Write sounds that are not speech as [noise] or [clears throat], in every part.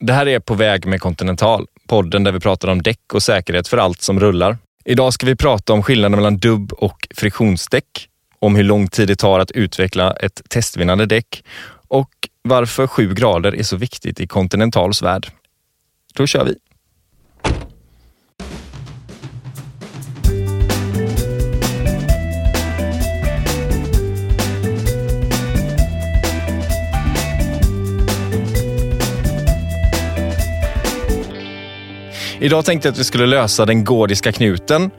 Det här är På väg med Continental, podden där vi pratar om däck och säkerhet för allt som rullar. Idag ska vi prata om skillnaden mellan dubb och friktionsdäck, om hur lång tid det tar att utveckla ett testvinnande däck och varför sju grader är så viktigt i Continentals värld. Då kör vi! Idag tänkte jag att vi skulle lösa den gordiska knuten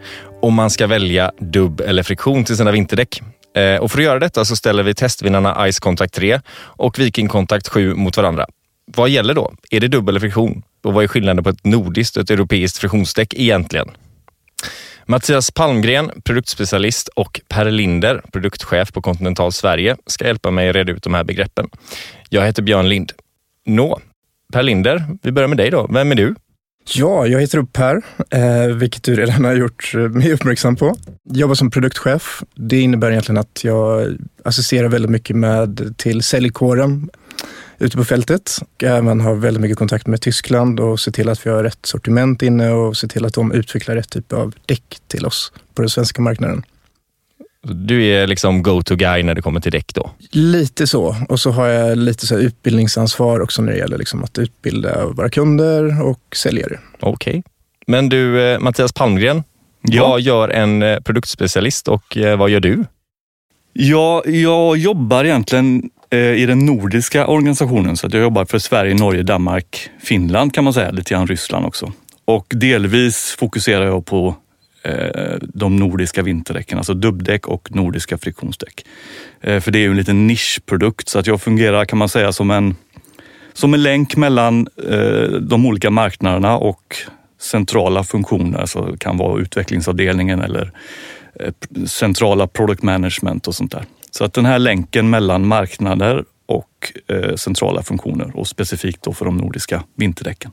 om man ska välja dubb eller friktion till sina vinterdäck. Eh, och för att göra detta så ställer vi testvinnarna Ice Contact 3 och Viking Contact 7 mot varandra. Vad gäller då? Är det dubb eller friktion? Och vad är skillnaden på ett nordiskt och ett europeiskt friktionsdäck egentligen? Mattias Palmgren, produktspecialist och Per Linder, produktchef på Continental Sverige, ska hjälpa mig reda ut de här begreppen. Jag heter Björn Lind. Nå, Per Linder, vi börjar med dig då. Vem är du? Ja, jag heter Per, eh, vilket du redan har gjort eh, mig uppmärksam på. Jag jobbar som produktchef. Det innebär egentligen att jag assisterar väldigt mycket med till säljkåren ute på fältet och även har väldigt mycket kontakt med Tyskland och ser till att vi har rätt sortiment inne och ser till att de utvecklar rätt typ av däck till oss på den svenska marknaden. Du är liksom go-to-guy när det kommer till däck då? Lite så. Och så har jag lite så utbildningsansvar också när det gäller liksom att utbilda våra kunder och säljare. Okej. Okay. Men du, eh, Mattias Palmgren, ja. vad gör en eh, produktspecialist och eh, vad gör du? Ja, jag jobbar egentligen i den nordiska organisationen. Så att jag jobbar för Sverige, Norge, Danmark, Finland kan man säga, lite grann Ryssland också. Och delvis fokuserar jag på Eh, de nordiska vinterdäcken, alltså dubbdäck och nordiska friktionsdäck. Eh, för det är ju en liten nischprodukt så att jag fungerar kan man säga som en, som en länk mellan eh, de olika marknaderna och centrala funktioner. alltså det kan vara utvecklingsavdelningen eller eh, centrala product management och sånt där. Så att den här länken mellan marknader och eh, centrala funktioner och specifikt då för de nordiska vinterdäcken.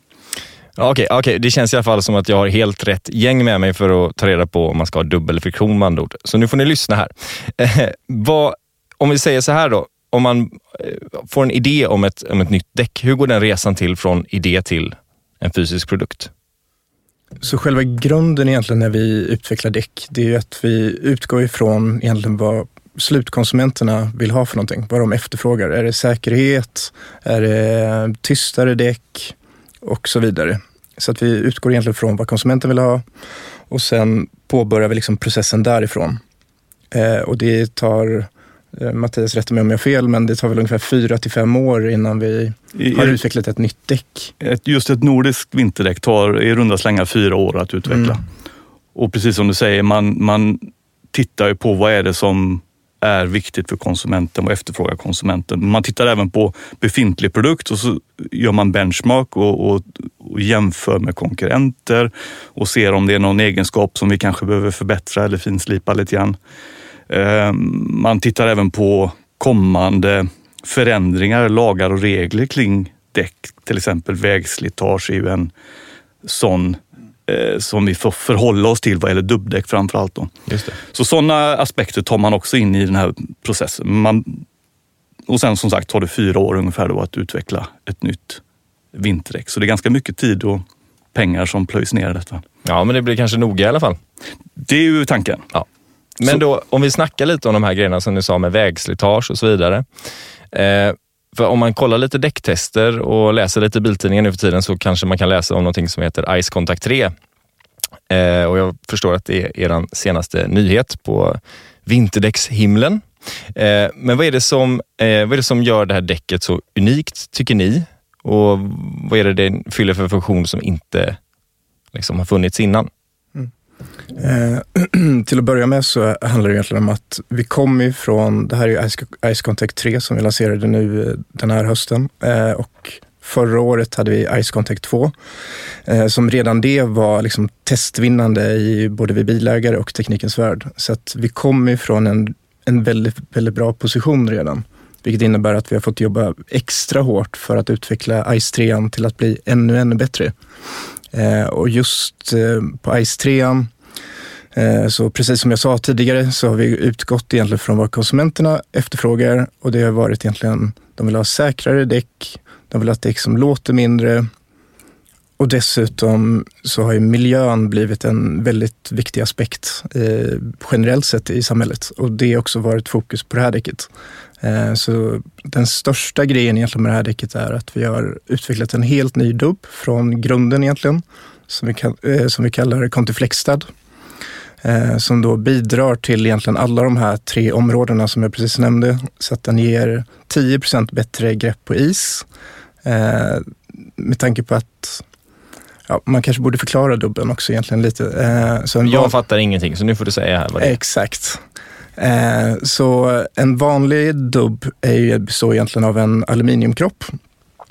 Okej, okay, okay, det känns i alla fall som att jag har helt rätt gäng med mig för att ta reda på om man ska ha dubbelfriktion med andra ord. Så nu får ni lyssna här. Eh, vad, om vi säger så här då, om man eh, får en idé om ett, om ett nytt däck, hur går den resan till från idé till en fysisk produkt? Så själva grunden egentligen när vi utvecklar däck, det är att vi utgår ifrån egentligen vad slutkonsumenterna vill ha för någonting, vad de efterfrågar. Är det säkerhet? Är det tystare däck? Och så vidare. Så att vi utgår egentligen från vad konsumenten vill ha och sen påbörjar vi liksom processen därifrån. Eh, och det tar, eh, Mattias rätta mig om jag har fel, men det tar väl ungefär fyra till fem år innan vi I, har utvecklat ett nytt däck. Ett, just ett nordiskt vinterdäck tar i runda slängar fyra år att utveckla. Mm. Och precis som du säger, man, man tittar ju på vad är det som är viktigt för konsumenten och efterfrågar konsumenten. Man tittar även på befintlig produkt och så gör man benchmark och, och, och, jämför med konkurrenter och ser om det är någon egenskap som vi kanske behöver förbättra eller finslipa lite grann. Eh, man tittar även på kommande förändringar, lagar och regler kring däck. Till exempel vägslitage är ju en sån eh, som vi får förhålla oss till vad gäller dubbdäck framför allt. Då. Så sådana aspekter tar man också in i den här processen. Man, och sen som sagt tar det fyra år ungefär då att utveckla ett nytt vinterdäck. Så det är ganska mycket tid och pengar som plöjs ner i detta. Ja, men det blir kanske noga i alla fall. Det är ju tanken. Ja. Men då, om vi snackar lite om de här grejerna som ni sa med vägslitage och så vidare. Eh, för om man kollar lite däcktester och läser lite biltidningen nu för tiden så kanske man kan läsa om någonting som heter Ice Contact 3. Eh, och jag förstår att det är er senaste nyhet på vinterdäckshimlen. Eh, men vad är, det som, eh, vad är det som gör det här däcket så unikt, tycker ni? Och vad är det det fyller för funktion som inte liksom, har funnits innan? Eh, [clears throat] till att börja med så handlar det egentligen om att vi kommer ifrån, det här är Ice, Ice Contact 3 som vi lanserade nu eh, den här hösten eh, och Förra året hade vi Ice Contact 2 eh, som redan det var liksom testvinnande i både vid bilägare och teknikens värld. Så att vi kommer ifrån en, en väldigt, väldigt bra position redan. Vilket innebär att vi har fått jobba extra hårt för att utveckla Ice 3 till att bli ännu, ännu bättre. Eh, och just eh, på Ice 3 Eh, så precis som jag sa tidigare så har vi utgått egentligen från vad konsumenterna efterfrågar och det har varit egentligen, de vill ha säkrare däck, De vill ha ett däck som låter mindre. Och dessutom så har ju miljön blivit en väldigt viktig aspekt eh, generellt sett i samhället. Och det har också varit fokus på det här däcket. Eh, så den största grejen egentligen med det här däcket är att vi har utvecklat en helt ny dubb från grunden egentligen, som vi, eh, som vi kallar Contiflexstad. Eh, som då bidrar till egentligen alla de här tre områdena som jag precis nämnde. Så att den ger 10% bättre grepp på is. Eh, med tanke på att Ja, man kanske borde förklara dubben också egentligen lite. så jag van... fattar ingenting, så nu får du säga här vad det är. Exakt. Eh, så en vanlig dubb består egentligen av en aluminiumkropp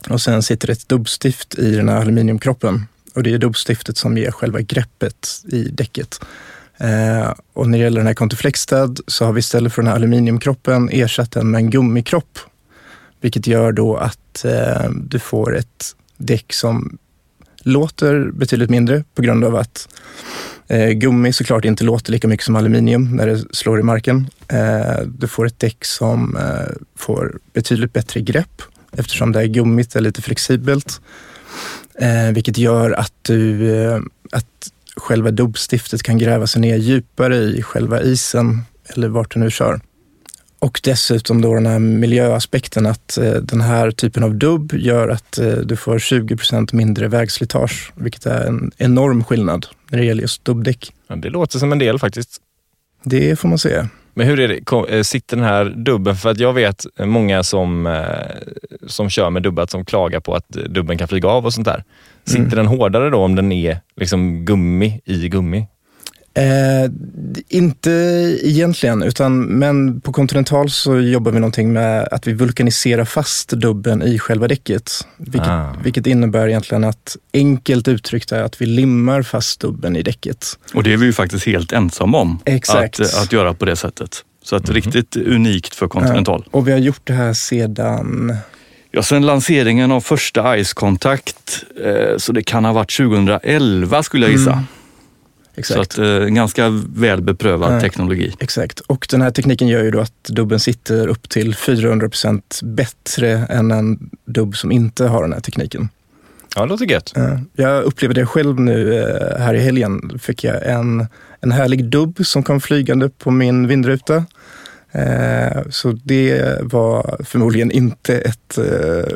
och sen sitter ett dubbstift i den här aluminiumkroppen. Och det är dubbstiftet som ger själva greppet i däcket. Eh, och när det gäller den här Contiflexstad så har vi istället för den här aluminiumkroppen ersatt den med en gummikropp. Vilket gör då att eh, du får ett däck som låter betydligt mindre på grund av att Eh, gummi såklart inte låter lika mycket som aluminium när det slår i marken. Eh, du får ett däck som eh, får betydligt bättre grepp eftersom det är gummit är lite flexibelt. Eh, vilket gör att, du, eh, att själva dubbstiftet kan gräva sig ner djupare i själva isen eller vart du nu kör. Och dessutom då den här miljöaspekten att eh, den här typen av dubb gör att eh, du får 20% mindre vägslitage, vilket är en enorm skillnad när det gäller just dubbdäck. Ja, det låter som en del faktiskt. Det får man säga. Men hur är det, eh, sitter den här dubben, för att jag vet många som, som kör med dubbat som klagar på att dubben kan flyga av och sånt där. Sitter mm. den hårdare då om den är liksom gummi i gummi? Eh, inte egentligen, utan, men på Continental så jobbar vi någonting med att vi vulkaniserar fast dubben i själva däcket. Vilket, ah. vilket innebär egentligen att enkelt uttryckt är att vi limmar fast dubben i däcket. Och det är vi ju faktiskt helt ensamma om Exakt. Att, att göra på det sättet. Så att mm. riktigt unikt för Continental. Ja, och vi har gjort det här sedan Ja, sen lanseringen av första Ice Contact, eh, så det kan ha varit 2011 skulle jag gissa. Mm. Exakt. Så att, eh, ganska väl beprövad teknologi. Exakt, och den här tekniken gör ju då att dubben sitter upp till 400 procent bättre än en dubb som inte har den här tekniken. Ja, det låter gött. Jag upplevde det själv nu eh, här i helgen. Fick jag en, en härlig dubb som kom flygande på min vindruta. Eh, så det var förmodligen inte ett eh,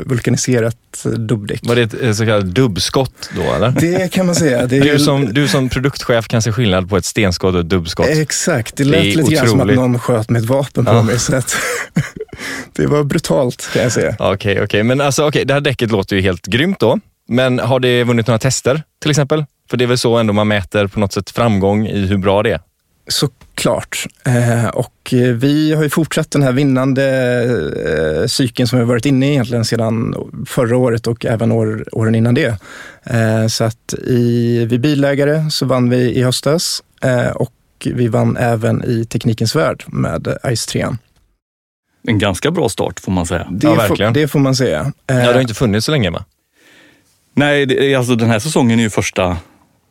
vulkaniserat dubbdäck. Var det ett eh, så kallat dubbskott då eller? Det kan man säga. Det du, som, du som produktchef kan se skillnad på ett stenskott och ett dubbskott. Exakt, det lät det lite grann som att någon sköt med ett vapen på ja. mig. Så att [laughs] det var brutalt kan jag säga. Okej, okay, okej. Okay. Men alltså, okay, det här däcket låter ju helt grymt då. Men har det vunnit några tester till exempel? För det är väl så ändå man mäter på något sätt framgång i hur bra det är? Såklart. Eh, och vi har ju fortsatt den här vinnande eh, cykeln som vi varit inne i egentligen sedan förra året och även år, åren innan det. Eh, så att i, vid bilägare så vann vi i höstas och vi vann även i Teknikens Värld med Ice 3. En ganska bra start får man säga. Det, ja, verkligen. Får, det får man säga. Ja, det har inte funnits så länge va? Nej, det, alltså den här säsongen är ju första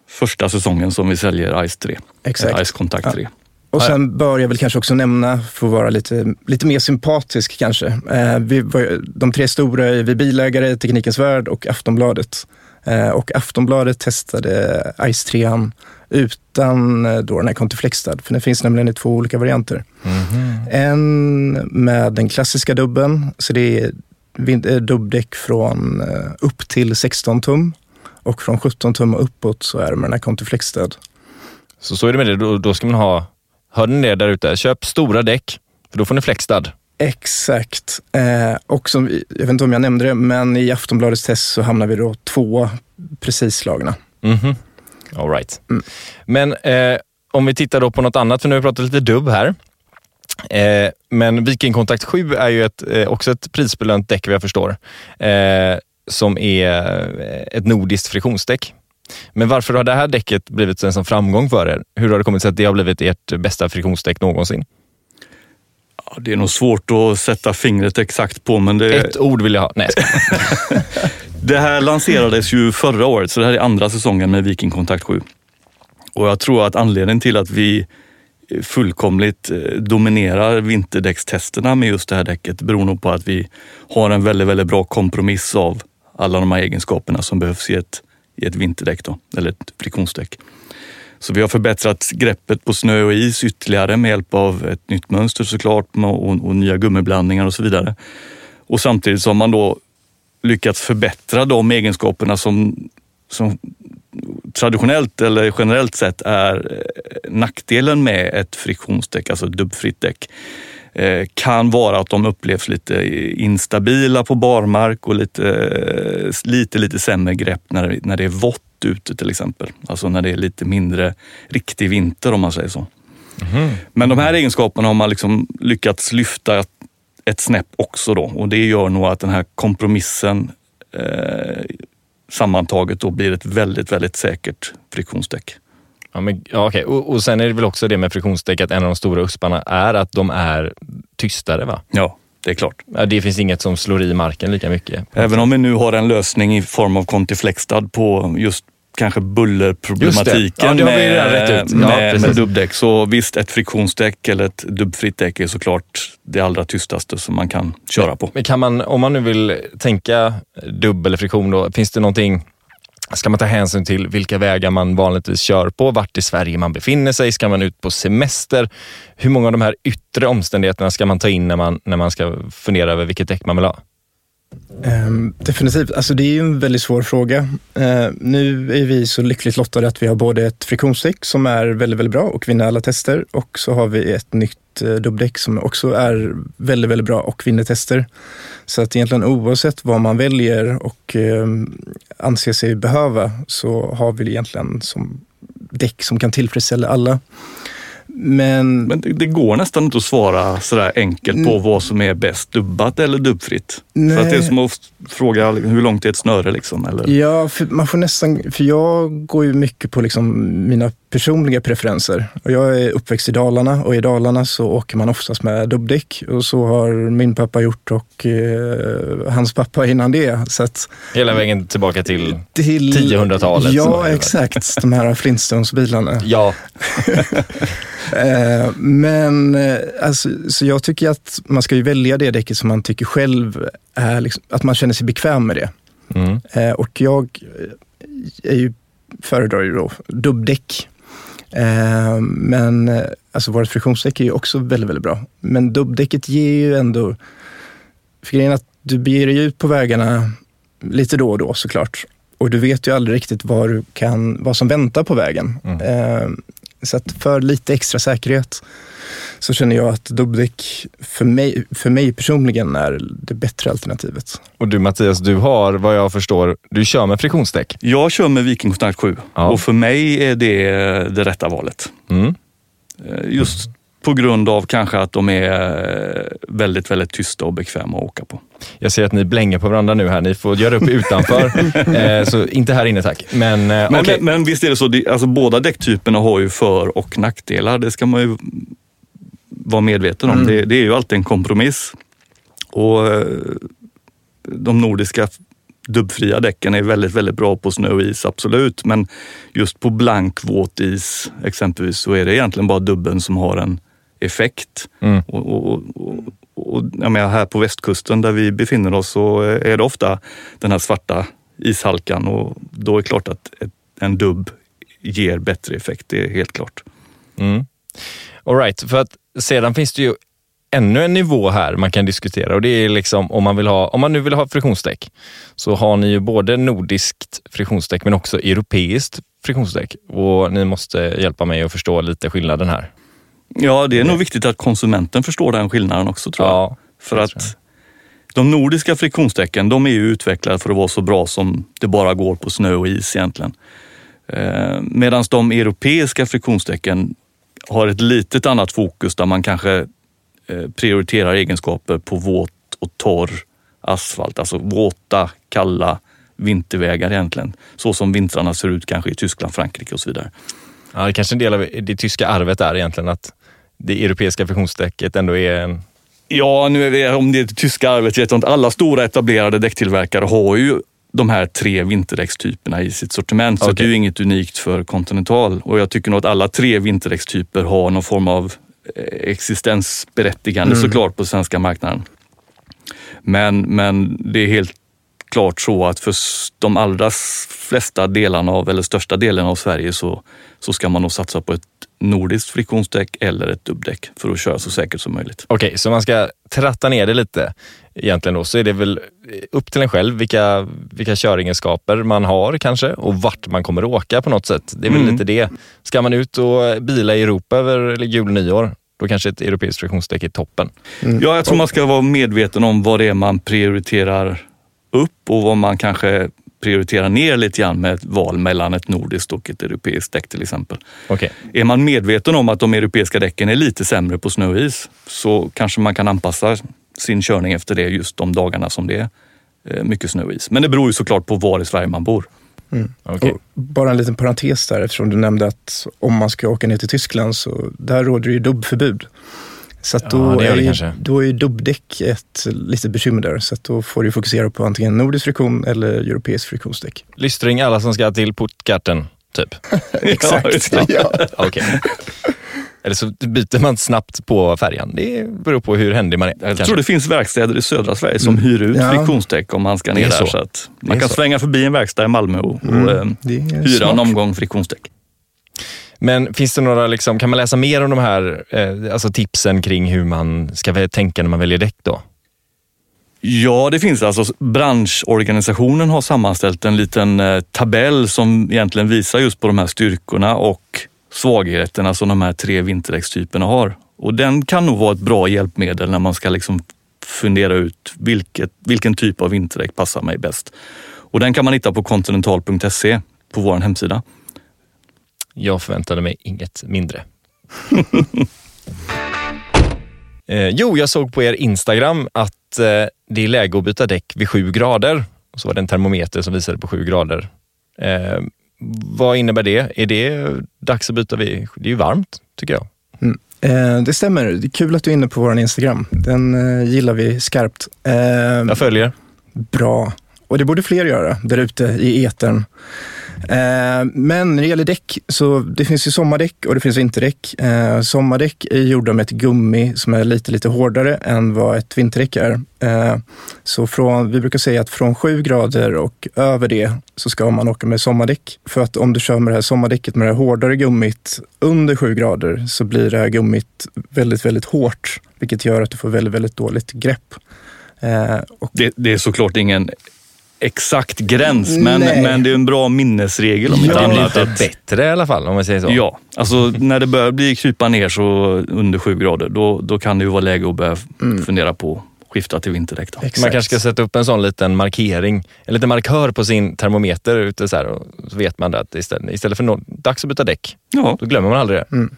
första säsongen som vi säljer Ice 3. Exakt. Ice Contact 3. Ja. Och sen bör jag väl kanske också nämna, för att vara lite, lite mer sympatisk kanske. Eh, vi var, de tre stora är vi bilägare, Teknikens Värld och Aftonbladet. Eh, och Aftonbladet testade Ice 3 utan eh, då den här Contiflexstad, för det finns nämligen i två olika varianter. Mm -hmm. En med den klassiska dubben, så det är eh, dubbdäck från eh, upp till 16 tum och från 17 tum och uppåt så är det med den här Contiflex-stöd. Så så är det med det, då, då ska man ha, hör ni det där ute, köp stora däck, för då får ni flexstad. Exakt. Eh, och som, jag vet inte om jag nämnde det, men i Aftonbladets test så hamnar vi då två precis slagna. Mm -hmm. All right. Mm. Men eh, om vi tittar då på något annat, för nu har vi pratat lite dubb här. Eh, men Viking Contact 7 är ju ett, eh, också ett prisbelönt däck vad jag förstår. Eh, som är eh, ett nordiskt friktionsdäck. Men varför har det här däcket blivit en sån framgång för er? Hur har det kommit sig att det har blivit ert bästa friktionsdäck någonsin? Ja, det är nog svårt att sätta fingret exakt på, men det... Ett ord vill jag ha. Nej, [laughs] Det här lanserades ju förra året, så det här är andra säsongen med Viking Kontakt 7. Och jag tror att anledningen till att vi fullkomligt eh, dominerar vinterdäckstesterna med just det här däcket beror nog på att vi har en väldigt, väldigt bra kompromiss av alla de här egenskaperna som behövs i ett, i ett vinterdäck, då, eller ett friktionsdäck. Så vi har förbättrat greppet på snö och is ytterligare med hjälp av ett nytt mönster såklart och, och nya gummiblandningar och så vidare. Och samtidigt så har man då lyckats förbättra de egenskaperna som, som traditionellt eller generellt sett är eh, nackdelen med ett friktionsdäck, alltså ett dubbfritt däck kan vara att de upplevs lite instabila på barmark och lite, eh, lite, lite sämre grepp när, när det är vått ute till exempel. Alltså när det är lite mindre riktig vinter om man säger så. Mm. Men de här egenskaperna har man liksom lyckats lyfta ett snäpp också då och det gör nog att den här kompromissen eh, sammantaget då blir ett väldigt, väldigt säkert friktionsdäck. Ja, men, ja, okay. och, och sen är det väl också det med friktionsdäck att en av de stora usparna är att de är tystare va? Ja, det är klart. Ja, det finns inget som slår i marken lika mycket. Även om vi nu har en lösning i form av Contiflextad på just kanske bullerproblematiken ja, med, med, med dubbdäck. Så visst, ett friktionsdäck eller ett dubbfritt däck är såklart det allra tystaste som man kan köra på. Men kan man, om man nu vill tänka dubb eller friktion, då, finns det någonting Ska man ta hänsyn till vilka vägar man vanligtvis kör på, vart i Sverige man befinner sig, ska man ut på semester? Hur många av de här yttre omständigheterna ska man ta in när man, när man ska fundera över vilket däck man vill ha? Um, definitivt. Alltså det är ju en väldigt svår fråga. Uh, nu är vi så lyckligt lottade att vi har både ett friktionsdäck som är väldigt, väldigt bra och vinner alla tester och så har vi ett nytt uh, dubbdäck som också är väldigt, väldigt bra och vinner tester. Så att egentligen oavsett vad man väljer och uh, anser sig behöva så har vi egentligen som däck som kan tillfredsställa alla. Men, Men det, det, går nästan inte att svara sådär enkelt på vad som är bäst, dubbat eller dubbfritt. Nej. För att det är som att fråga hur långt är ett snöre liksom? Eller? Ja, för man får nästan, för jag går ju mycket på liksom mina personliga preferenser. Och jag är uppväxt i Dalarna och i Dalarna så åker man oftast med dubbdäck och så har min pappa gjort och eh, hans pappa innan det. Så att, Hela vägen tillbaka till, till 1000-talet? Ja, exakt. De här Flintstones-bilarna. [laughs] ja. [laughs] eh, men eh, alltså, så jag tycker att man ska ju välja det däcket som man tycker själv är, liksom, att man känner sig bekväm med det. Mm. Eh, och jag är ju föredrar ju då dubbdäck Eh, men eh, alltså vårt friktionsdäck är ju också väldigt, väldigt bra. Men dubbdäcket ger ju ändå... För grejen att du beger dig ut på vägarna lite då och då såklart. Och du vet ju aldrig riktigt vad, du kan, vad som väntar på vägen. Mm. Eh, så att för lite extra säkerhet så känner jag att dubbdäck för mig, för mig personligen är det bättre alternativet. Och du Mattias, du har vad jag förstår, du kör med friktionsdäck? Jag kör med Viking Kontakt 7 ja. och för mig är det det rätta valet. Mm. Eh, just på grund av kanske att de är väldigt, väldigt tysta och bekväma att åka på. Jag ser att ni blänger på varandra nu här. Ni får göra upp utanför. [laughs] eh, så inte här inne tack. Men, eh, men, okay. men, men, visst är det så, alltså, båda däcktyperna har ju för och nackdelar. Det ska man ju vara medveten om. Mm. Det, det, är ju alltid en kompromiss. Och eh, de nordiska dubbfria däcken är väldigt, väldigt bra på snö och is, absolut. Men just på blank våt is exempelvis så är det egentligen bara dubben som har en effekt. Mm. Och, och, och, och menar, här på västkusten där vi befinner oss så är det ofta den här svarta ishalkan och då är det klart att en dubb ger bättre effekt. Det är helt klart. Mm. All right, för att sedan finns det ju ännu en nivå här man kan diskutera och det är liksom om man, vill ha, om man nu vill ha friktionsdäck så har ni ju både nordiskt friktionsdäck men också europeiskt friktionsdäck och ni måste hjälpa mig att förstå lite skillnaden här. Ja, det är nog viktigt att konsumenten förstår den skillnaden också tror jag. Ja, för att de nordiska friktionsdäcken de är ju utvecklade för att vara så bra som det bara går på snö och is egentligen. Eh, Medan de europeiska friktionsdäcken har ett litet annat fokus där man kanske eh, prioriterar egenskaper på våt och torr asfalt, alltså våta, kalla vintervägar egentligen. Så som vintrarna ser ut kanske i Tyskland, Frankrike och så vidare. Ja, det är kanske en del av det tyska arvet är egentligen att det europeiska friktionsdäcket ändå är en... Ja, nu är det, om det är det tyska arvet vet jag inte. Alla stora etablerade däcktillverkare har ju de här tre vinterdäckstyperna i sitt sortiment. Så det är ju inget unikt för Continental. Och jag tycker nog att alla tre vinterdäckstyper har någon form av eh, existensberättigande Mm. såklart på svenska marknaden. Men, men det är helt klart så att för de allra flesta delarna av, eller största delen av Sverige så, så ska man nog satsa på ett nordiskt friktionsdäck eller ett dubbdäck för att köra så säkert som möjligt. Okej, så man ska tratta ner det lite egentligen då, så är det väl upp till en själv vilka, vilka köregenskaper man har kanske och vart man kommer att åka på något sätt. Det är väl Mm. lite det. Ska man ut och bila i Europa över jul och nyår, då kanske ett europeiskt friktionsdäck är toppen. Ja, jag tror man ska vara medveten om vad det är man prioriterar upp och vad man kanske prioriterar ner lite grann med ett val mellan ett nordiskt och ett europeiskt däck till exempel. Okej, Är man medveten om att de europeiska däcken är lite sämre på snö och is så kanske man kan anpassa sin körning efter det just de dagarna som det är eh, mycket snö och is. Men det beror ju såklart på var i Sverige man bor. okej. Och bara en liten parentes där, eftersom du nämnde att om man ska åka ner till Tyskland så där råder ju dubbförbud. Så att Ja, då, det gör är ju, då är ju dubbdäck ett litet bekymmer där. Så att då får du fokusera på antingen nordisk friktion eller europeisk friktionsdäck. Lystring alla som ska till Puttgarten, typ. [laughs] Ja, just det. ja. Okej. Eller så byter man snabbt på färjan. Det beror på hur händig man är. Jag kanske. tror det finns verkstäder i södra Sverige som hyr ut Ja. friktionsdäck om man ska ner är där. så. Så man kan så. svänga förbi en verkstad i Malmö och, och Mm, eh, det är hyra en smart. omgång friktionsdäck. Men finns det några, liksom, kan man läsa mer om de här eh, alltså tipsen kring hur man ska tänka när man väljer däck då? Ja, det finns alltså. Branschorganisationen har sammanställt en liten eh, tabell som egentligen visar just på de här styrkorna och svagheterna som de här tre vinterdäckstyperna har. Och den kan nog vara ett bra hjälpmedel när man ska liksom fundera ut vilket, vilken typ av vinterdäck passar mig bäst. Och den kan man hitta på continental.se på vår hemsida. Jag förväntade mig inget mindre. [laughs] eh, jo, jag såg på er Instagram att eh, det är läge att byta däck vid sju grader. Och så var det en termometer som visade på sju grader. Eh, vad innebär det? Är det dags att byta vid... Det är ju varmt, tycker jag. Eh, det stämmer. Det är kul att du är inne på vår Instagram. Den eh, gillar vi skarpt. Eh, Jag följer. Bra. Och det borde fler göra där ute i etern. Eh, men när det gäller däck, så det finns ju sommardäck och det finns vinterdäck. Eh, sommardäck är gjorda med ett gummi som är lite, lite hårdare än vad ett vinterdäck är. Eh, så från, vi brukar säga att från sju grader och över det så ska man åka med sommardäck. För att om du kör med det här sommardäcket med det här hårdare gummit under sju grader så blir det här gummit väldigt, väldigt hårt, vilket gör att du får väldigt, väldigt dåligt grepp. Och Det, det är såklart ingen exakt gräns, men, Nej. men det är en bra minnesregel om Ja. inte Det blir bättre i alla fall, om man säger så. Ja, alltså när det börjar bli krypa ner så under sju grader, då, då kan det ju vara läge att börja fundera på att skifta till vinterdäck. Man kanske ska sätta upp en sån liten markering, en liten markör på sin termometer ute så här och så vet man det att istället, istället för no, dags att byta däck, Ja, då glömmer man aldrig det.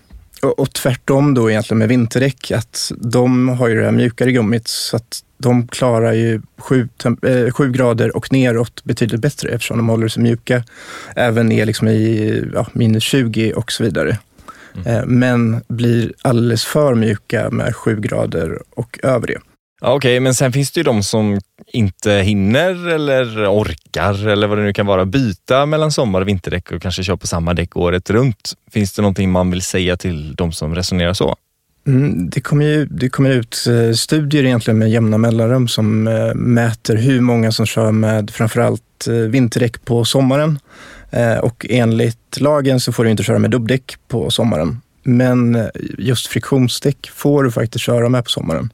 Och, och tvärtom då egentligen med vinterdäck, att de har ju det här mjukare gummit så att de klarar ju sju, eh, sju grader och neråt betydligt bättre eftersom de håller sig mjuka även ner liksom i ja, minus 20 och så vidare. Eh, men blir alldeles för mjuka med sju grader och över det. Ja, Okej, men sen finns det ju de som inte hinner eller orkar eller vad det nu kan vara byta mellan sommar och vinterdäck och kanske kör på samma däck året runt. Finns det någonting man vill säga till de som resonerar så? Mm, det kommer ju det kommer ut eh, studier egentligen med jämna mellanrum som eh, mäter hur många som kör med framförallt eh, vinterdäck på sommaren. Och enligt lagen så får du inte köra med dubbdäck på sommaren. Men just friktionsdäck får du faktiskt köra med på sommaren.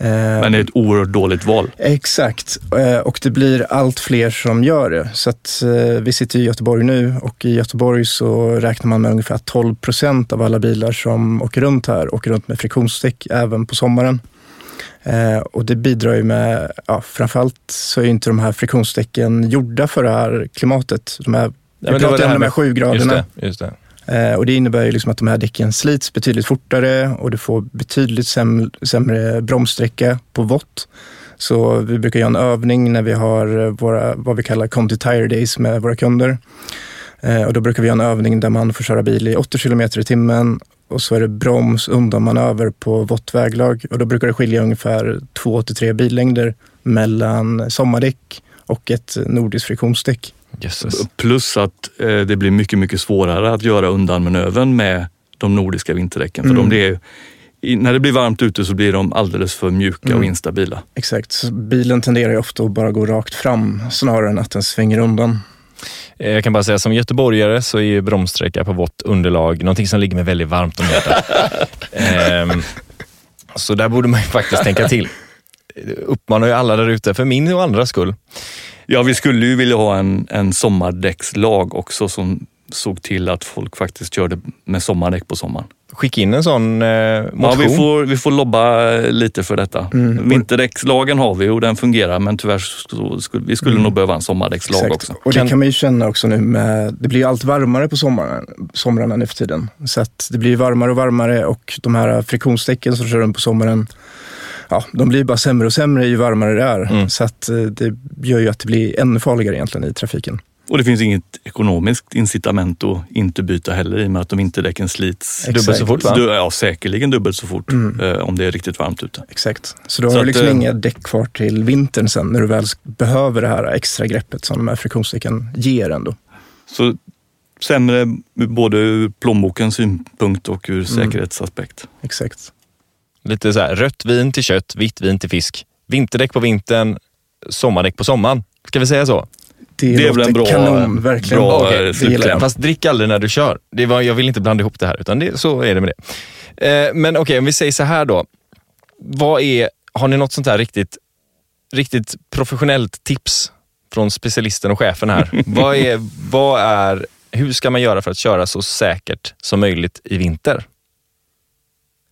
Eh, men det är ett oerhört dåligt val. Exakt, Eh, och det blir allt fler som gör det. Så att, eh, vi sitter i Göteborg nu och i Göteborg så räknar man med ungefär 12 procent av alla bilar som åker runt här åker runt med friktionsdäck även på sommaren. Och det bidrar ju med, ja, framförallt så är ju inte de här friktionsdäcken gjorda för det här klimatet. De här, Ja, vi pratar om de här sju graderna. Just det, just det. Eh, och det innebär ju liksom att de här däcken slits betydligt fortare och du får betydligt sämre, sämre bromssträcka på vått. Så vi brukar göra en övning när vi har eh, våra, vad vi kallar Conti Tire Days med våra kunder. Eh, och då brukar vi göra en övning där man får köra bil i 80 kilometer i timmen och så är det broms undan manöver på vått väglag och då brukar det skilja ungefär två till tre billängder mellan sommardäck och ett nordiskt friktionsdäck. Jösses. Plus att eh, det blir mycket, mycket svårare att göra undanmanövern med de nordiska vinterdäcken. För Mm. de när det blir varmt ute så blir de alldeles för mjuka och Mm. instabila. Exakt, så bilen tenderar ju ofta att bara gå rakt fram snarare än att den svänger undan. Eh, Jag kan bara säga som göteborgare så är ju bromssträcka på vått underlag någonting som ligger mig väldigt varmt om hjärtat. [laughs] Ehm, så där borde man ju faktiskt tänka till. Uppmanar ju alla där ute, för min och andras skull. Ja, vi skulle ju vilja ha en, en sommardäckslag också som såg till att folk faktiskt körde med sommardäck på sommaren. Skicka in en sån eh, Ja, motion. vi, får, vi får lobba eh, lite för detta. Mm. Vinterdäckslagen har vi och den fungerar men tyvärr så skulle vi skulle Mm. nog behöva en sommardäckslag Exakt. också. Och det Kan- kan man ju känna också nu med, det blir ju allt varmare på sommaren, somrarna nu för tiden. Så att det blir varmare och varmare och de här friktionsdäcken som kör runt på sommaren, ja, de blir bara sämre och sämre ju varmare det är. Mm. Så att eh, det gör ju att det blir ännu farligare egentligen i trafiken. Och det finns inget ekonomiskt incitament att inte byta heller i och med att de vinterdäcken slits. Exakt. Dubbelt så fort va? Ja, säkerligen dubbelt så fort Mm. eh, om det är riktigt varmt ute. Exakt. Så då Så har att, du liksom eh, inga däck kvar till vintern sen när du väl behöver det här extra greppet som de här friktionsdäcken ger ändå. Så sämre både ur plånbokens synpunkt och ur säkerhetsaspekt. Exakt. Lite så här, rött vin till kött, vitt vin till fisk. Vinterdäck på vintern, sommardäck på sommaren. Ska vi säga så? Det, Det är väl en bra- kanon, verkligen. bra, Okej, eh, slutkläm. Fast drick aldrig när du kör. Det var, jag vill inte blanda ihop det här, utan det, så är det med det. Eh, men okej, om vi säger så här då. Vad är, har ni något sånt här riktigt, riktigt professionellt tips från specialisten och chefen här? [laughs] vad är, vad är, hur ska man göra för att köra så säkert som möjligt i vinter?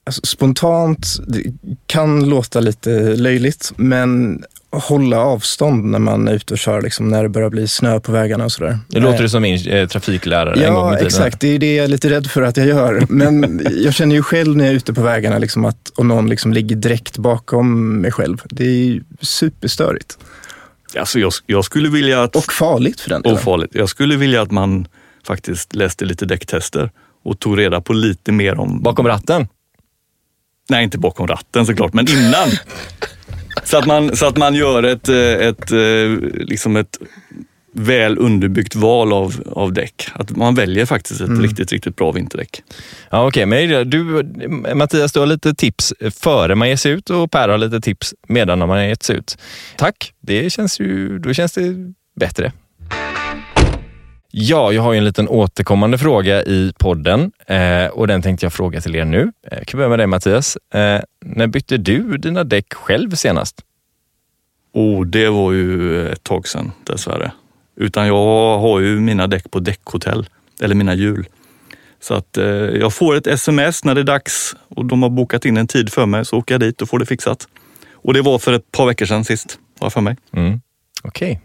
Alltså, spontant, det kan låta lite löjligt, men hålla avstånd när man är ute och kör, liksom, när det börjar bli snö på vägarna och sådär. Det låter det som min eh, trafiklärare en gång i Ja, tiden. exakt. Det är det jag är lite rädd för att jag gör. Men [laughs] jag känner ju själv när jag är ute på vägarna liksom att om någon liksom ligger direkt bakom mig själv. Det är ju superstörigt. Alltså jag, jag skulle vilja att... Och farligt för den delen. ofarligt. Jag skulle vilja att man faktiskt läste lite däcktester och tog reda på lite mer om... Bakom ratten? Nej, inte bakom ratten såklart, men innan. så, att man, så att man gör ett, eh, ett, eh, liksom ett väl underbyggt val av, av däck. Att man väljer faktiskt ett riktigt, riktigt bra vinterdäck. Ja, okej. Men du, Mattias, du har lite tips före man ger sig ut och Per har lite tips medan man har gett sig ut. Tack, det känns ju, då känns det bättre. Ja, jag har en liten återkommande fråga i podden eh, och den tänkte jag fråga till er nu. Eh, Jag kan börja med dig Mattias. Eh, när bytte du dina däck själv senast? Och det var ju ett tag sedan dessvärre. Utan jag har ju mina däck på däckhotell, eller mina hjul. Så att eh, jag får ett sms när det är dags och de har bokat in en tid för mig, så åker jag dit och får det fixat. Och det var för ett par veckor sedan sist, har jag för mig. Mm. Okej,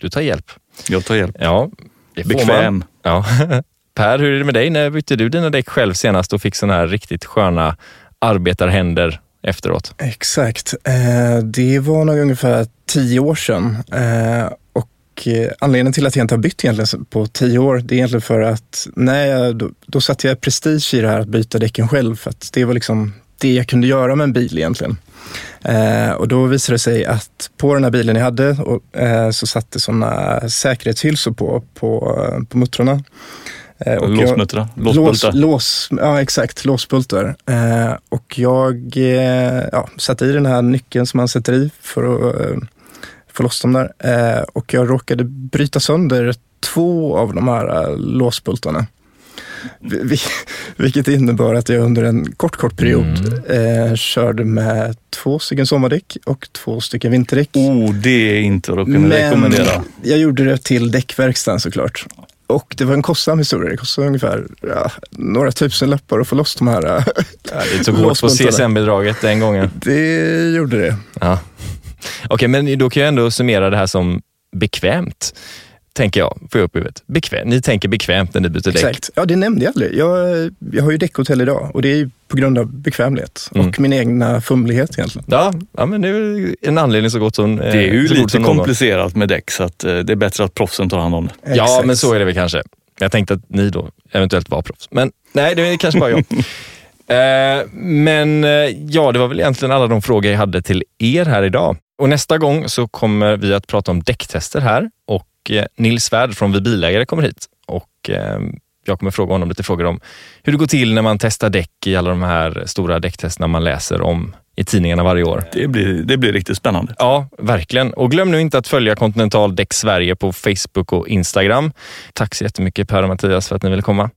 du tar hjälp. Jag tar hjälp. Ja, det får Bekväm. Man. Ja. [laughs] per, hur är det med dig? När bytte du dina däck själv senast och fick såna här riktigt sköna arbetarhänder efteråt? Exakt. Eh, det var nog ungefär tio år sedan. Eh, och eh, anledningen till att jag inte har bytt egentligen på tio år, det är egentligen för att när jag, då, då satte jag prestige i det här att byta däcken själv. För att det var liksom det jag kunde göra med en bil egentligen. Eh, och då visade det sig att på den här bilen jag hade och, eh, så satt det sådana säkerhetshylsor på, på, på muttrarna. Eh, och jag- Låsmuttra, Lås, låsbultar. lås, ja exakt, låsbultar. Eh, och jag ja, satte i den här nyckeln som man sätter i för att få loss dem där. Och jag råkade bryta sönder två av de här låsbultarna. Vi- vi- Vilket innebar att jag under en kort, kort period eh, körde med två stycken sommardäck och två stycken vinterdäck. Oh, det är inte att kunna rekommendera. jag gjorde det till däckverkstan såklart. Och det var en kostsam historia. Det kostade ungefär ja, några tusen lappar att få loss de här. Ja, det tog hårt på. CSN-bidraget den gången. Det gjorde det. Ja. Okej, men då kan jag ändå summera det här som bekvämt. Tänker jag, får jag upp huvudet. Bekväm. Ni tänker bekvämt när ni byter däck. Exakt. Ja, det nämnde jag aldrig. Jag, jag har ju däckhotell idag och det är ju på grund av bekvämlighet Mm. och min egna fumlighet egentligen. Ja, ja, men det är en anledning så gott som eh, Det är ju lite komplicerat med däck så att eh, det är bättre att proffsen tar hand om det. Ja, men så är det väl kanske. Jag tänkte att ni då eventuellt var proffs. Men nej, det är kanske bara jag. [laughs] eh, men eh, ja, det var väl egentligen alla de frågor jag hade till er här idag. Och nästa gång så kommer vi att prata om däcktester här och eh, Nils Svärd från Vi Bilägare kommer hit. Och eh, jag kommer fråga honom lite frågor om hur det går till när man testar däck i alla de här stora däcktesterna man läser om i tidningarna varje år. Det blir, det blir riktigt spännande. Ja, verkligen. Och glöm nu inte att följa Continental Däck Sverige på Facebook och Instagram. Tack så jättemycket Per och Mattias för att ni ville komma.